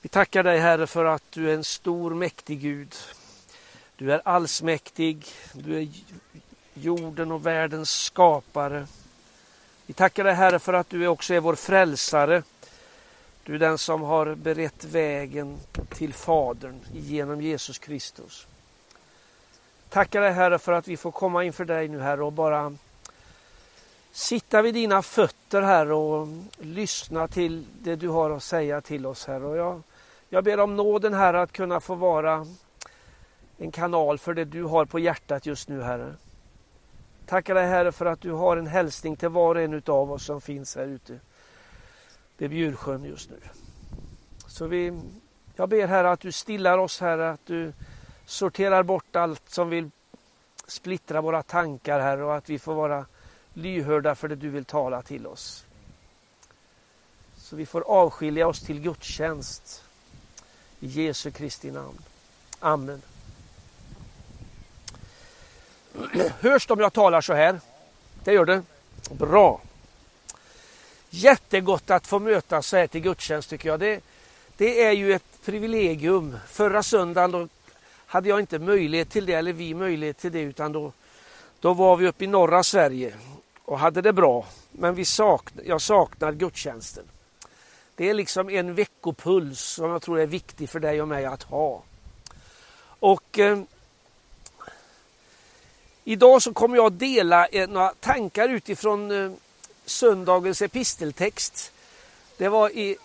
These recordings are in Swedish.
Vi tackar dig Herre för att du är en stor mäktig Gud. Du är allsmäktig, du är jorden och världens skapare. Vi tackar dig Herre för att du också är vår frälsare. Du är den som har berett vägen till Fadern genom Jesus Kristus. Tackar dig Herre för att vi får komma inför dig nu Herre och bara sitta vid dina fötter här och lyssna till det du har att säga till oss här. Och jag, jag ber om nåden här att kunna få vara en kanal för det du har på hjärtat just nu Herre. Tackar dig Herre för att du har en hälsning till var och en av oss som finns här ute vid Bjursjön just nu. Så vi, jag ber Herre att du stillar oss Herre, att du sorterar bort allt som vill splittra våra tankar Herre och att vi får vara lyhörda för det du vill tala till oss. Så vi får avskilja oss till gudstjänst. I Jesu Kristi namn. Amen. Hörs det om jag talar så här? Det gör det? Bra. Jättegott att få mötas så här till gudstjänst tycker jag. Det, det är ju ett privilegium. Förra söndagen då hade jag inte möjlighet till det, eller vi möjlighet till det, utan då, då var vi uppe i norra Sverige och hade det bra. Men vi sakn, jag saknar gudstjänsten. Det är liksom en veckopuls som jag tror är viktig för dig och mig att ha. Och eh, Idag så kommer jag att dela eh, några tankar utifrån eh, söndagens episteltext. Det var i,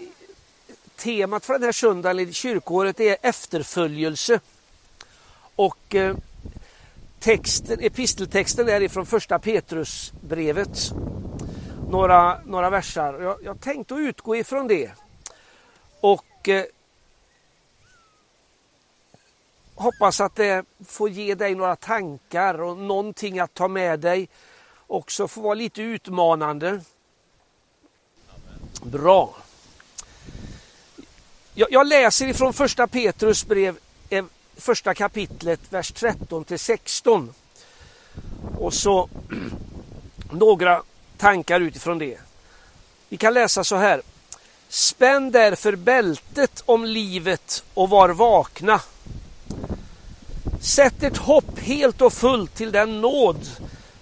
temat för den här söndagen i kyrkåret är efterföljelse. Och eh, texten, episteltexten är ifrån första Petrusbrevet. Några, några versar. Jag, jag tänkte utgå ifrån det. Och eh, hoppas att det får ge dig några tankar och någonting att ta med dig. Också får vara lite utmanande. Bra. Jag, jag läser ifrån första Petrus brev, eh, första kapitlet, vers 13 till 16. Och så några tankar utifrån det. Vi kan läsa så här. Spänn därför bältet om livet och var vakna. Sätt ert hopp helt och fullt till den nåd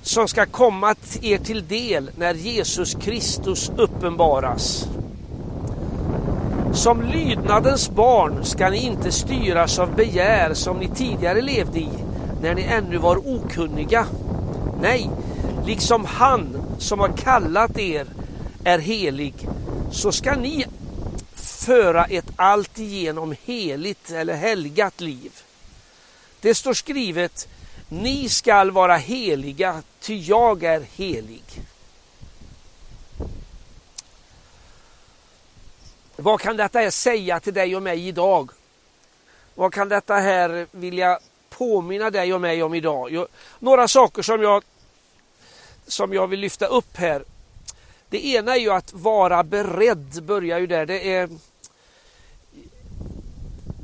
som ska komma er till del när Jesus Kristus uppenbaras. Som lydnadens barn ska ni inte styras av begär som ni tidigare levde i när ni ännu var okunniga. Nej, liksom han som har kallat er är helig så ska ni föra ett alltigenom heligt eller helgat liv. Det står skrivet Ni skall vara heliga, ty jag är helig. Vad kan detta här säga till dig och mig idag? Vad kan detta här vilja påminna dig och mig om idag? Några saker som jag, som jag vill lyfta upp här. Det ena är ju att vara beredd, börjar ju där. Det är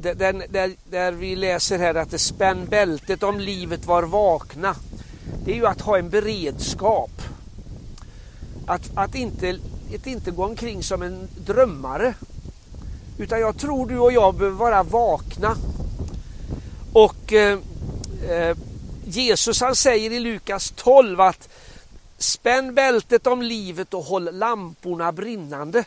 där, där, där vi läser här att det spänn bältet om livet var vakna. Det är ju att ha en beredskap. Att, att, inte, att inte gå omkring som en drömmare. Utan jag tror du och jag behöver vara vakna. Och eh, eh Jesus han säger i Lukas 12 att spänn bältet om livet och håll lamporna brinnande.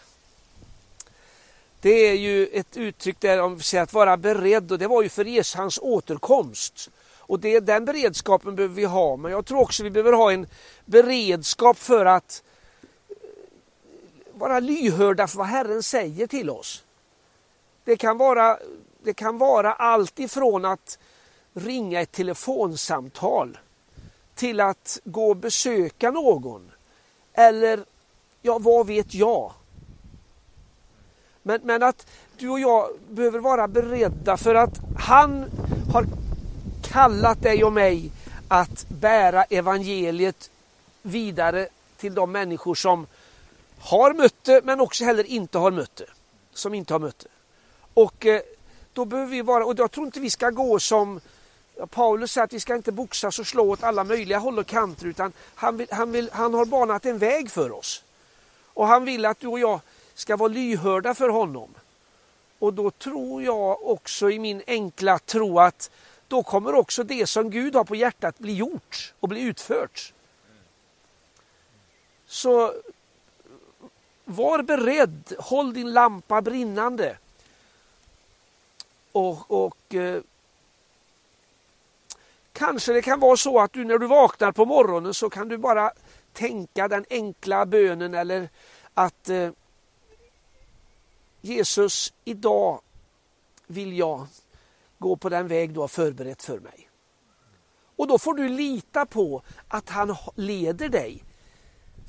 Det är ju ett uttryck där om att vara beredd och det var ju för Jesus hans återkomst. Och det, den beredskapen behöver vi ha. Men jag tror också vi behöver ha en beredskap för att eh, vara lyhörda för vad Herren säger till oss. Det kan vara, det kan vara allt ifrån att ringa ett telefonsamtal till att gå och besöka någon. Eller, ja vad vet jag? Men, men att du och jag behöver vara beredda för att han har kallat dig och mig att bära evangeliet vidare till de människor som har mött det men också heller inte har mött det. Som inte har mött det. Och eh, då behöver vi vara, och jag tror inte vi ska gå som Paulus säger att vi ska inte boxas och slå åt alla möjliga håll och kanter utan han, vill, han, vill, han har banat en väg för oss. Och han vill att du och jag ska vara lyhörda för honom. Och då tror jag också i min enkla tro att då kommer också det som Gud har på hjärtat bli gjort och bli utfört. Så var beredd, håll din lampa brinnande. Och, och eh, Kanske det kan vara så att du när du vaknar på morgonen så kan du bara tänka den enkla bönen eller att eh, Jesus, idag vill jag gå på den väg du har förberett för mig. Och då får du lita på att han leder dig.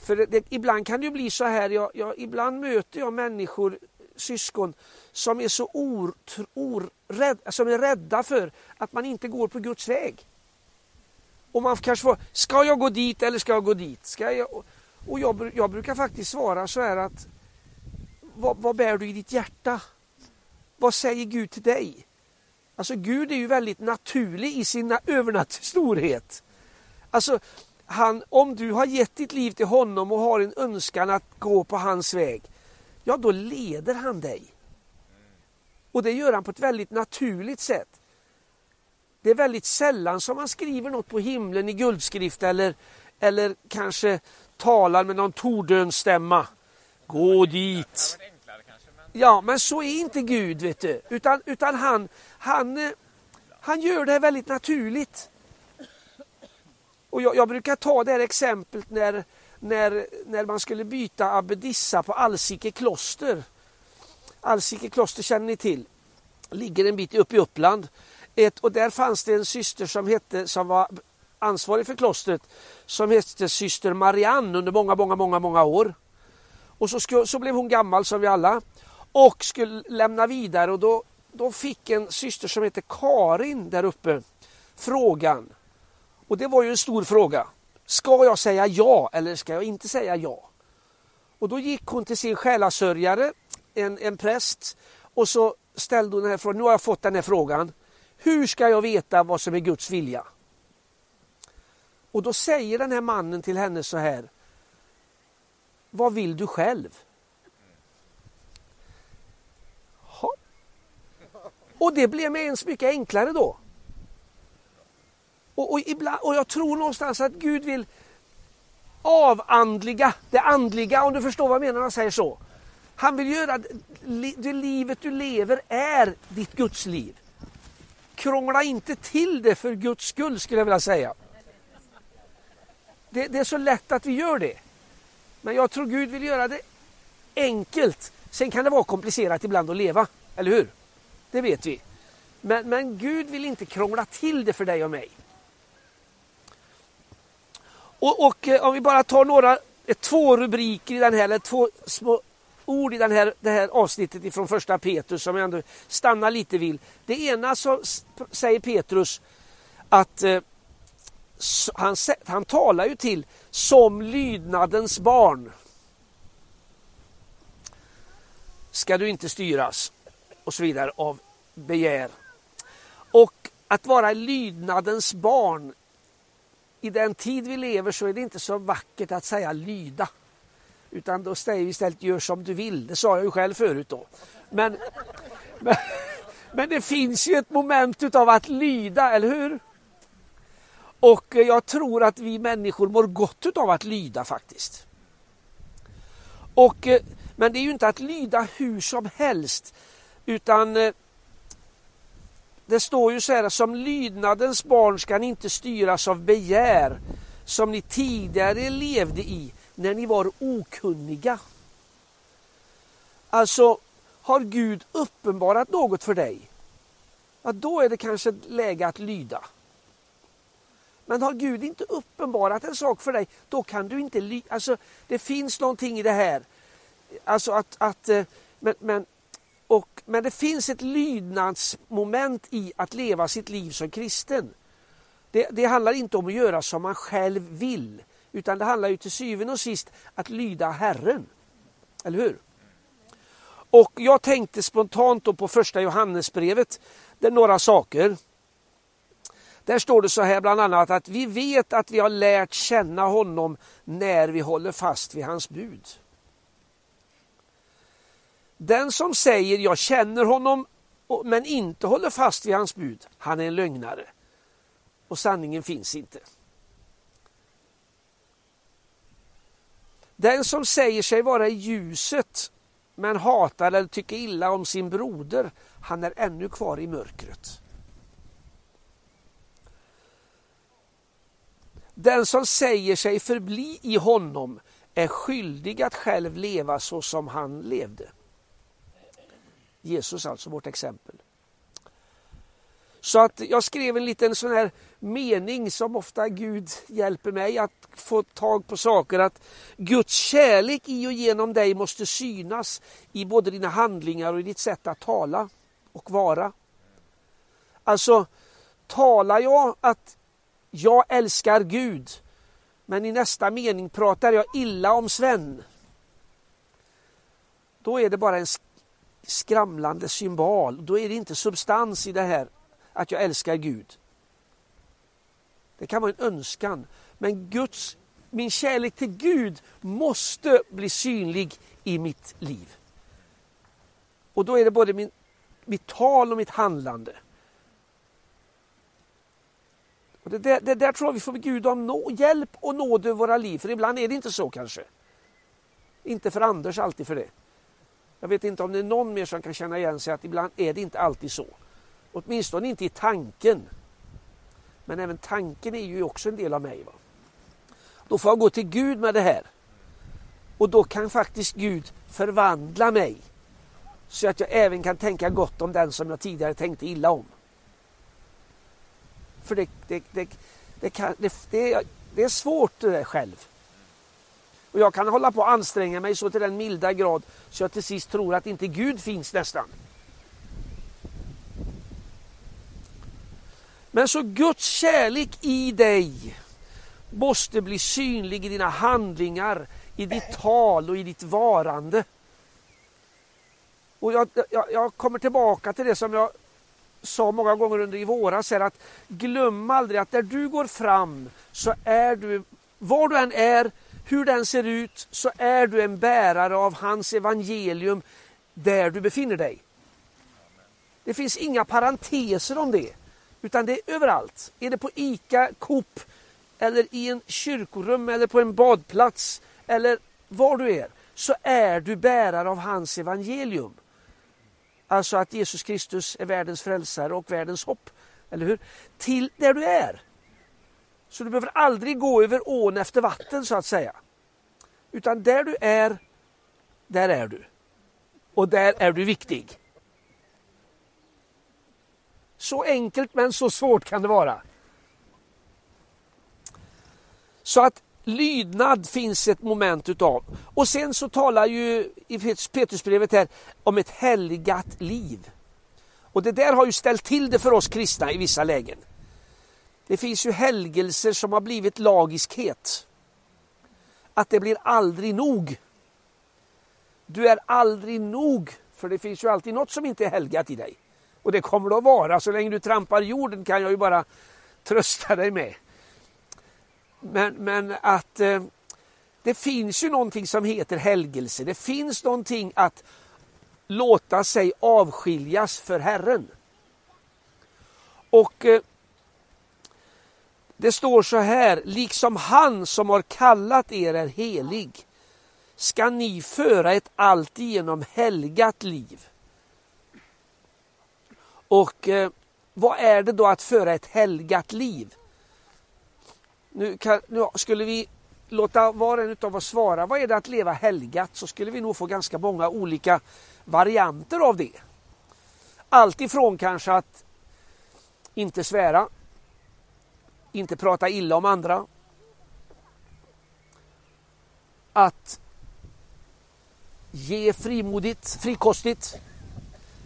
För det, det, ibland kan det bli så här, jag, jag, ibland möter jag människor, syskon, som är så or, or, rädd, som är rädda för att man inte går på Guds väg. Och man kanske får, ska jag gå dit eller ska jag gå dit? Ska jag, och jag, jag brukar faktiskt svara så här att vad, vad bär du i ditt hjärta? Vad säger Gud till dig? Alltså Gud är ju väldigt naturlig i sin övernaturliga storhet. Alltså, han, om du har gett ditt liv till honom och har en önskan att gå på hans väg, ja då leder han dig. Och det gör han på ett väldigt naturligt sätt. Det är väldigt sällan som man skriver något på himlen i guldskrift eller, eller kanske talar med någon tordönstämma. Gå dit. Ja, men så är inte Gud, vet du. Utan, utan han, han, eh, han gör det väldigt naturligt. Och jag, jag, brukar ta det här exemplet när, när, när man skulle byta abbedissa på Alsike kloster. Alsike kloster känner ni till. Ligger en bit upp i Uppland. Ett, och där fanns det en syster som, hette, som var ansvarig för klostret som hette syster Marianne under många, många, många, många år. Och så, skulle, så blev hon gammal som vi alla och skulle lämna vidare och då, då fick en syster som hette Karin där uppe frågan. Och det var ju en stor fråga. Ska jag säga ja eller ska jag inte säga ja? Och då gick hon till sin själasörjare, en, en präst, och så ställde hon den här frågan. Nu har jag fått den här frågan. Hur ska jag veta vad som är Guds vilja? Och då säger den här mannen till henne så här. Vad vill du själv? Ha. Och det blev med ens mycket enklare då. Och, ibland, och jag tror någonstans att Gud vill avandliga det andliga, om du förstår vad jag menar när jag säger så. Han vill göra det livet du lever är ditt Guds liv. Krångla inte till det för Guds skull skulle jag vilja säga. Det, det, är så lätt att vi gör det. Men jag tror Gud vill göra det enkelt. Sen kan det vara komplicerat ibland att leva, eller hur? Det vet vi. Men, men Gud vill inte krångla till det för dig och mig. Och, och eh, om vi bara tar några, eh, två rubriker i den här, eller två små ord i den här, det här avsnittet ifrån första Petrus som jag ändå stannar lite vid. Det ena så säger Petrus att eh, han, han talar ju till som lydnadens barn. Ska du inte styras och så vidare av begär. Och att vara lydnadens barn i den tid vi lever så är det inte så vackert att säga lyda. Utan då säger vi istället gör som du vill. Det sa jag ju själv förut då. Men, men, men det finns ju ett moment utav att lyda, eller hur? Och jag tror att vi människor mår gott utav att lyda faktiskt. Och, eh, men det är ju inte att lyda hur som helst utan eh, det står ju så här, som lydnadens barn ska ni inte styras av begär som ni tidigare levde i när ni var okunniga. Alltså, har Gud uppenbarat något för dig, ja, då är det kanske läge att lyda. Men har Gud inte uppenbarat en sak för dig, då kan du inte lyda. Alltså, det finns någonting i det här. Alltså att, att eh, men, men, och, men det finns ett lydnadsmoment i att leva sitt liv som kristen. Det, det handlar inte om att göra som man själv vill. Utan det handlar ju till syvende och sist att lyda Herren. Eller hur? Och jag tänkte spontant då på första Johannesbrevet, där några saker. Där står det så här bland annat att vi vet att vi har lärt känna honom när vi håller fast vid hans bud. Den som säger jag känner honom men inte håller fast vid hans bud, han är en lögnare. Och sanningen finns inte. Den som säger sig vara i ljuset men hatar eller tycker illa om sin broder, han är ännu kvar i mörkret. Den som säger sig förbli i honom är skyldig att själv leva så som han levde. Jesus alltså, vårt exempel. Så att jag skrev en liten sån här mening som ofta Gud hjälper mig att få tag på saker. Att Guds kärlek i och genom dig måste synas i både dina handlingar och i ditt sätt att tala och vara. Alltså, talar jag att jag älskar Gud men i nästa mening pratar jag illa om Sven. Då är det bara en skramlande symbol. Då är det inte substans i det här att jag älskar Gud. Det kan vara en önskan. Men Guds, min kärlek till Gud måste bli synlig i mitt liv. Och då är det både min, mitt tal och mitt handlande. Och det, där, det där tror jag vi får be Gud om nå, hjälp och nåd över våra liv. För ibland är det inte så kanske. Inte för Anders alltid för det. Jag vet inte om det är någon mer som kan känna igen sig att ibland är det inte alltid så. Åtminstone inte i tanken. Men även tanken är ju också en del av mig. Va? Då får jag gå till Gud med det här. Och då kan faktiskt Gud förvandla mig. Så att jag även kan tänka gott om den som jag tidigare tänkte illa om. För det, det, det, det, kan, det, det, det är svårt det där själv. Och jag kan hålla på att anstränga mig så till den milda grad så jag till sist tror att inte Gud finns nästan. Men så Guds kärlek i dig måste bli synlig i dina handlingar, i ditt tal och i ditt varande. Och jag, jag, jag kommer tillbaka till det som jag sa många gånger under i våras, här att glöm aldrig att där du går fram så är du, var du än är, hur den ser ut, så är du en bärare av hans evangelium där du befinner dig. Det finns inga parenteser om det, utan det är överallt. Är det på ICA, Coop, eller i en kyrkorum eller på en badplats eller var du är, så är du bärare av hans evangelium. Alltså att Jesus Kristus är världens frälsare och världens hopp. Eller hur? Till där du är. Så du behöver aldrig gå över ån efter vatten så att säga. Utan där du är, där är du. Och där är du viktig. Så enkelt men så svårt kan det vara. Så att lydnad finns ett moment utav. Och sen så talar ju i Petrusbrevet här om ett helgat liv. Och det där har ju ställt till det för oss kristna i vissa lägen. Det finns ju helgelser som har blivit lagiskhet. Att det blir aldrig nog. Du är aldrig nog, för det finns ju alltid något som inte är helgat i dig. Och det kommer det att vara, så länge du trampar jorden kan jag ju bara trösta dig med. Men, men att eh, det finns ju någonting som heter helgelse. Det finns någonting att låta sig avskiljas för Herren. Och eh, det står så här, liksom han som har kallat er är helig ska ni föra ett alltigenom helgat liv. Och eh, vad är det då att föra ett helgat liv? Nu, kan, nu skulle vi låta var och en av oss svara, vad är det att leva helgat? Så skulle vi nog få ganska många olika varianter av det. Allt ifrån kanske att inte svära, inte prata illa om andra, att ge frimodigt, frikostigt.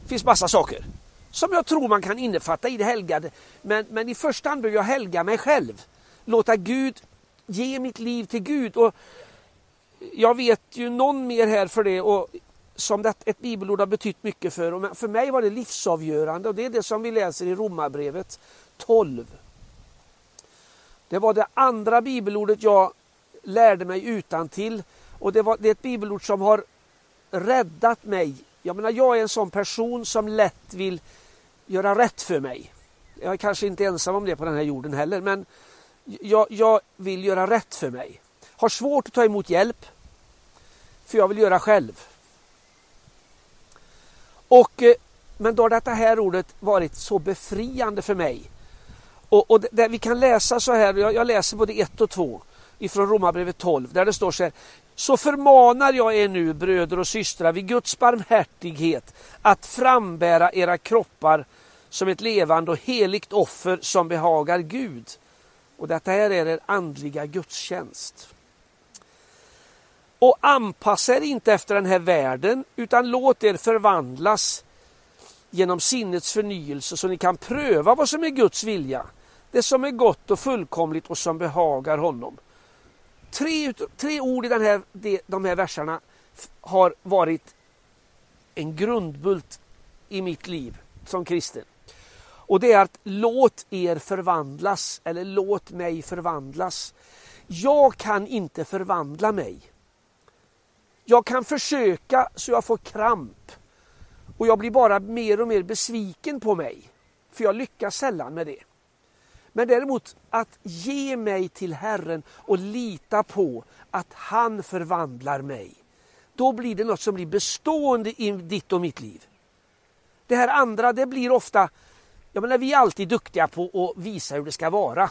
Det finns massa saker som jag tror man kan innefatta i det helgade. Men, men i första hand behöver jag helga mig själv låta Gud ge mitt liv till Gud. Och jag vet ju någon mer här för det och som det, ett bibelord har betytt mycket för. Och för mig var det livsavgörande och det är det som vi läser i Romarbrevet 12. Det var det andra bibelordet jag lärde mig utan till och det, var, det är ett bibelord som har räddat mig Jag menar, jag är en sån person som lätt vill göra rätt för mig. Jag är kanske inte ensam om det på den här jorden heller, men jag, jag vill göra rätt för mig. Har svårt att ta emot hjälp, för jag vill göra själv. Och, eh, men då har detta här ordet varit så befriande för mig. Och, och där vi kan läsa så här, jag, jag läser både 1 och 2 ifrån Romarbrevet 12 där det står så här. Så förmanar jag er nu bröder och systrar vid Guds barmhärtighet att frambära era kroppar som ett levande och heligt offer som behagar Gud. Och detta här är er andliga gudstjänst. Och anpassa er inte efter den här världen utan låt er förvandlas genom sinnets förnyelse så ni kan pröva vad som är Guds vilja. Det som är gott och fullkomligt och som behagar honom. Tre, tre ord i den här, de här verserna har varit en grundbult i mitt liv som kristen. Och det är att låt er förvandlas eller låt mig förvandlas. Jag kan inte förvandla mig. Jag kan försöka så jag får kramp och jag blir bara mer och mer besviken på mig. För jag lyckas sällan med det. Men däremot att ge mig till Herren och lita på att han förvandlar mig. Då blir det något som blir bestående i ditt och mitt liv. Det här andra det blir ofta, jag menar vi är alltid duktiga på att visa hur det ska vara.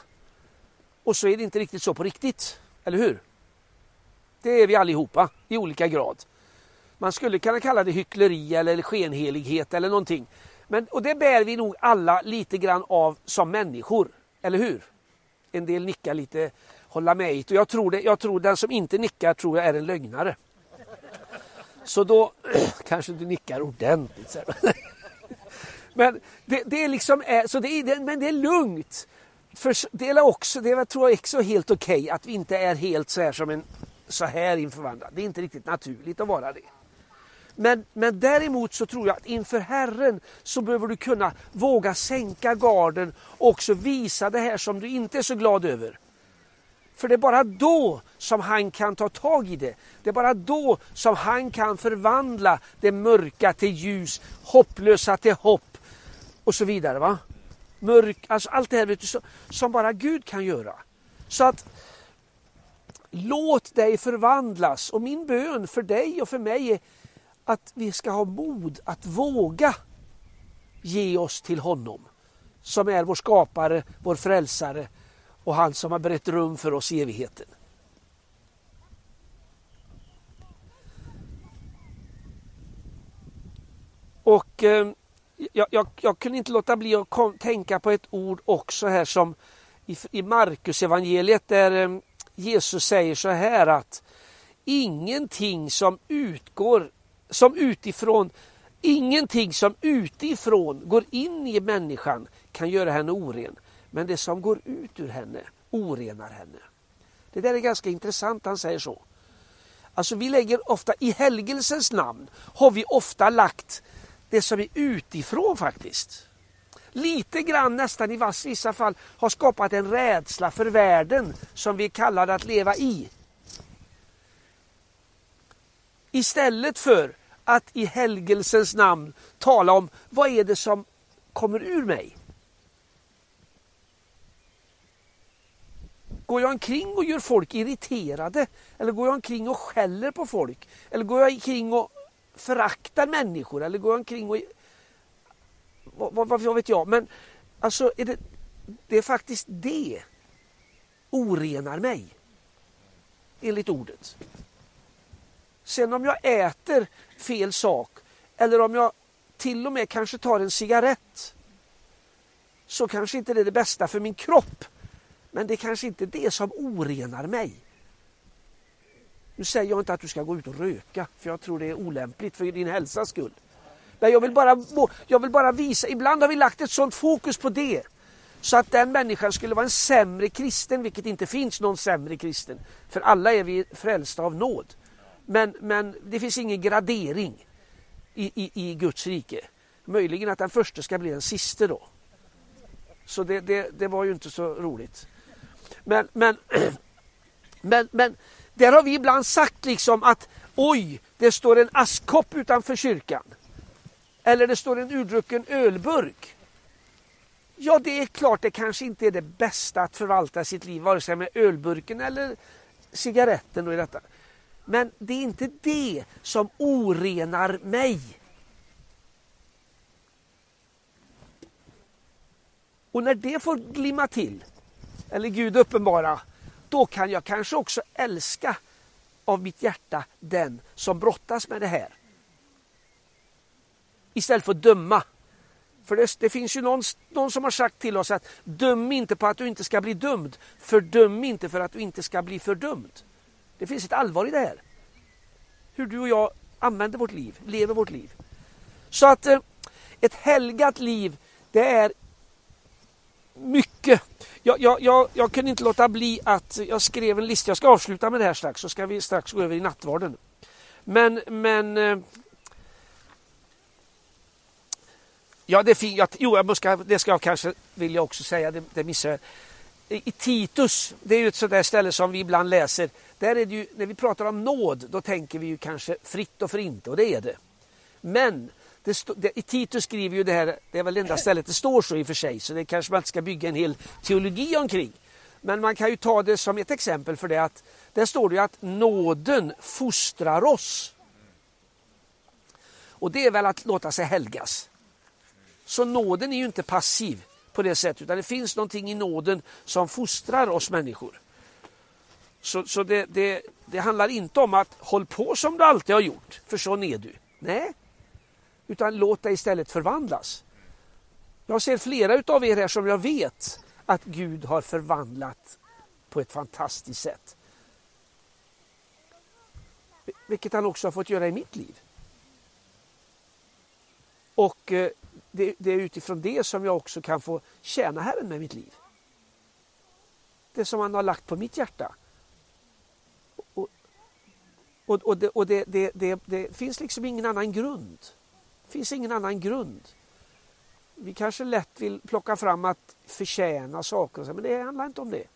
Och så är det inte riktigt så på riktigt, eller hur? Det är vi allihopa i olika grad. Man skulle kunna kalla det hyckleri eller skenhelighet eller någonting. Men, och det bär vi nog alla lite grann av som människor, eller hur? En del nickar lite, hålla med och jag tror, det, jag tror den som inte nickar tror jag är en lögnare. Så då kanske du nickar ordentligt. Men det, det är liksom, eh, så det är, men det är lugnt. För det är också, det tror jag också helt okej okay, att vi inte är helt så här som en så här inför varandra. Det är inte riktigt naturligt att vara det. Men, men däremot så tror jag att inför Herren så behöver du kunna våga sänka garden och också visa det här som du inte är så glad över. För det är bara då som han kan ta tag i det. Det är bara då som han kan förvandla det mörka till ljus, hopplösa till hopp och så vidare. Va? Mörk, alltså allt det här vet du, som bara Gud kan göra. Så att Låt dig förvandlas och min bön för dig och för mig är att vi ska ha mod att våga ge oss till honom som är vår skapare, vår frälsare och han som har berett rum för oss i evigheten. Och eh, jag, jag, jag, kunde inte låta bli att kom, tänka på ett ord också här som i, i Markus evangeliet där eh, Jesus säger så här att ingenting som utgår som utifrån Ingenting som utifrån går in i människan kan göra henne oren. Men det som går ut ur henne orenar henne. Det där är ganska intressant, han säger så. Alltså vi lägger ofta, i helgelsens namn har vi ofta lagt det som är utifrån faktiskt lite grann nästan i vissa fall har skapat en rädsla för världen som vi är kallade att leva i. Istället för att i helgelsens namn tala om vad är det som kommer ur mig. Går jag omkring och gör folk irriterade? Eller går jag omkring och skäller på folk? Eller går jag omkring och föraktar människor? Eller går jag omkring och vad, vad, vad vet jag, men alltså är det, det är faktiskt det orenar mig. Enligt ordet. Sen om jag äter fel sak eller om jag till och med kanske tar en cigarett så kanske inte det är det bästa för min kropp. Men det är kanske inte är det som orenar mig. Nu säger jag inte att du ska gå ut och röka för jag tror det är olämpligt för din hälsas skull. Men jag vill, bara, jag vill bara visa, ibland har vi lagt ett sånt fokus på det. Så att den människan skulle vara en sämre kristen, vilket inte finns någon sämre kristen. För alla är vi frälsta av nåd. Men, men det finns ingen gradering i, i, i Guds rike. Möjligen att den första ska bli den siste då. Så det, det, det var ju inte så roligt. Men, men, men, men där har vi ibland sagt liksom att oj, det står en askkopp utanför kyrkan. Eller det står en urdrucken ölburk. Ja, det är klart det kanske inte är det bästa att förvalta sitt liv, vare sig med ölburken eller cigaretten. Och i detta. Men det är inte det som orenar mig. Och när det får glimma till, eller Gud uppenbara, då kan jag kanske också älska av mitt hjärta den som brottas med det här. Istället för att döma. För det, det, finns ju någon, någon som har sagt till oss att döm inte på att du inte ska bli dömd. Fördöm inte för att du inte ska bli fördömd. Det finns ett allvar i det här. Hur du och jag använder vårt liv, lever vårt liv. Så att eh, ett helgat liv, det är mycket. Jag, jag, jag, jag kunde inte låta bli att jag skrev en lista. Jag ska avsluta med det här strax så ska vi strax gå över i nattvarden. Men, men eh, Ja, det, är jag, jo, jag ska, det ska jag kanske vilja också säga, det, det missade jag. I Titus, det är ju ett sådant ställe som vi ibland läser. Där är det ju, när vi pratar om nåd, då tänker vi ju kanske fritt och för inte, och det är det. Men det stå, det, i Titus skriver ju det här, det är väl det enda stället det står så i och för sig, så det kanske man inte ska bygga en hel teologi omkring. Men man kan ju ta det som ett exempel för det att där står det ju att nåden fostrar oss. Och det är väl att låta sig helgas. Så nåden är ju inte passiv på det sättet utan det finns någonting i nåden som fostrar oss människor. Så, så det, det, det handlar inte om att håll på som du alltid har gjort, för så är du. Nej, utan låt dig istället förvandlas. Jag ser flera utav er här som jag vet att Gud har förvandlat på ett fantastiskt sätt. Vilket han också har fått göra i mitt liv. Och eh, det, det, är utifrån det som jag också kan få tjäna Herren med mitt liv. Det som han har lagt på mitt hjärta. Och, och, och, det, och det, det, det, finns liksom ingen annan grund. Det finns ingen annan grund. Vi kanske lätt vill plocka fram att förtjäna saker, men det handlar inte om det.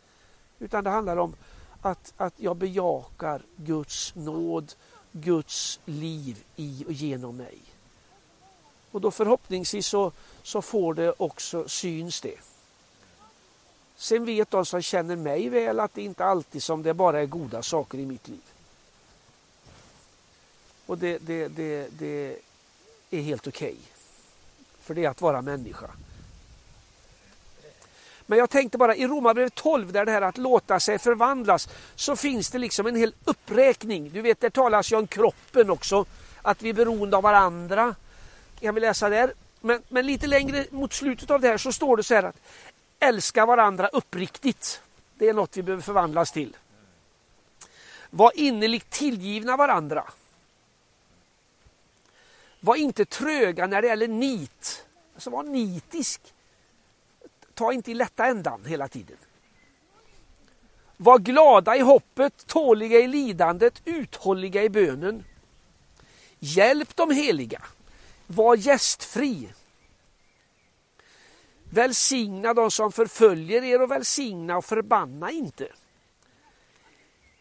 Utan det handlar om att, att jag bejakar Guds nåd, Guds liv i och genom mig. Och då förhoppningsvis så, så får det också syns det. Sen vet de som känner mig väl att det inte alltid som det bara är goda saker i mitt liv. Och det, det, det, det är helt okej. Okay. För det är att vara människa. Men jag tänkte bara i Romarbrevet 12 där det här att låta sig förvandlas så finns det liksom en hel uppräkning. Du vet det talas ju om kroppen också. Att vi är beroende av varandra kan vi läsa där. Men, men lite längre mot slutet av det här så står det så här att älska varandra uppriktigt. Det är något vi behöver förvandlas till. Var innerligt tillgivna varandra. Var inte tröga när det gäller nit. Alltså var nitisk. Ta inte i lätta ändan hela tiden. Var glada i hoppet, tåliga i lidandet, uthålliga i bönen. Hjälp de heliga. Var gästfri. Välsigna de som förföljer er och välsigna och förbanna inte.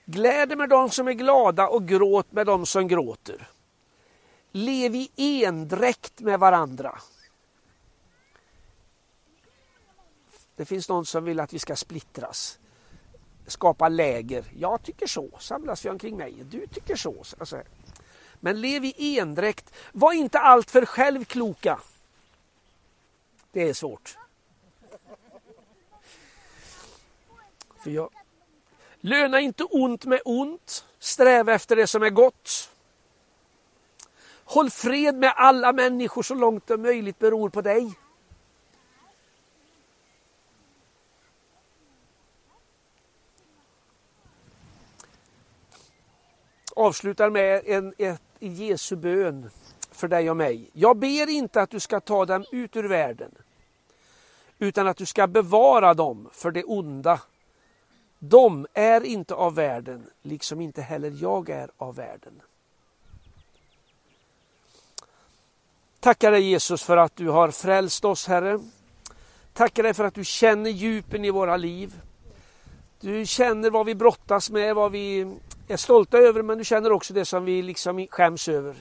Gläd med de som är glada och gråt med de som gråter. Lev i endräkt med varandra. Det finns någon som vill att vi ska splittras. Skapa läger. Jag tycker så. Samlas vi omkring mig. Du tycker så. Alltså, men lev i endräkt. Var inte alltför självkloka. Det är svårt. För jag... Löna inte ont med ont. Sträva efter det som är gott. Håll fred med alla människor så långt det möjligt beror på dig. avslutar med en, ett, i Jesu bön för dig och mig. Jag ber inte att du ska ta dem ut ur världen utan att du ska bevara dem för det onda. De är inte av världen, liksom inte heller jag är av världen. Tackar dig Jesus för att du har frälst oss Herre. Tackar dig för att du känner djupen i våra liv. Du känner vad vi brottas med, vad vi är stolta över men du känner också det som vi liksom skäms över.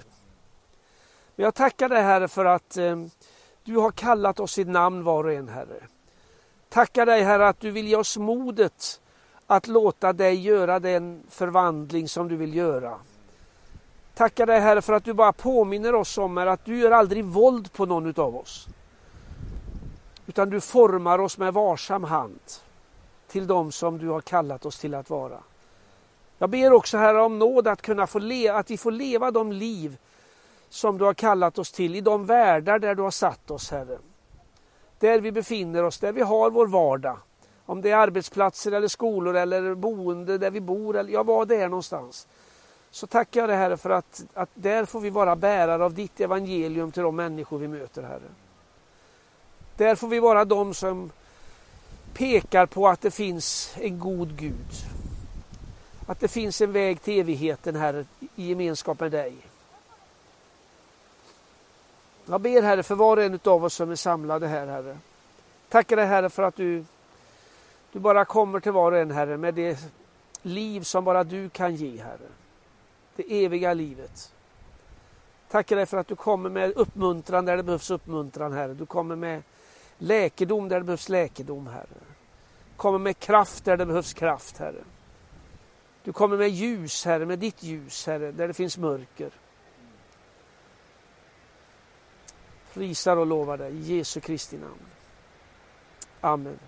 Men jag tackar dig Herre för att eh, du har kallat oss i namn var och en Herre. Tackar dig Herre att du vill ge oss modet att låta dig göra den förvandling som du vill göra. Tackar dig Herre för att du bara påminner oss om att du gör aldrig våld på någon utav oss. Utan du formar oss med varsam hand till dem som du har kallat oss till att vara. Jag ber också Herre om nåd att kunna få leva, att vi får leva de liv som du har kallat oss till i de världar där du har satt oss Herre. Där vi befinner oss, där vi har vår vardag. Om det är arbetsplatser eller skolor eller boende där vi bor eller ja, vad det är någonstans. Så tackar jag dig Herre för att, att där får vi vara bärare av ditt evangelium till de människor vi möter Herre. Där får vi vara de som pekar på att det finns en god Gud. Att det finns en väg till evigheten Herre i gemenskap med dig. Jag ber Herre för var och en av oss som är samlade här Herre. Tackar dig Herre för att du, du bara kommer till var och en Herre med det liv som bara du kan ge Herre. Det eviga livet. Tackar dig för att du kommer med uppmuntran där det behövs uppmuntran Herre. Du kommer med läkedom där det behövs läkedom Herre. Kommer med kraft där det behövs kraft Herre. Du kommer med ljus Herre, med ditt ljus Herre, där det finns mörker. Prisar och lovar dig i Jesu Kristi namn. Amen.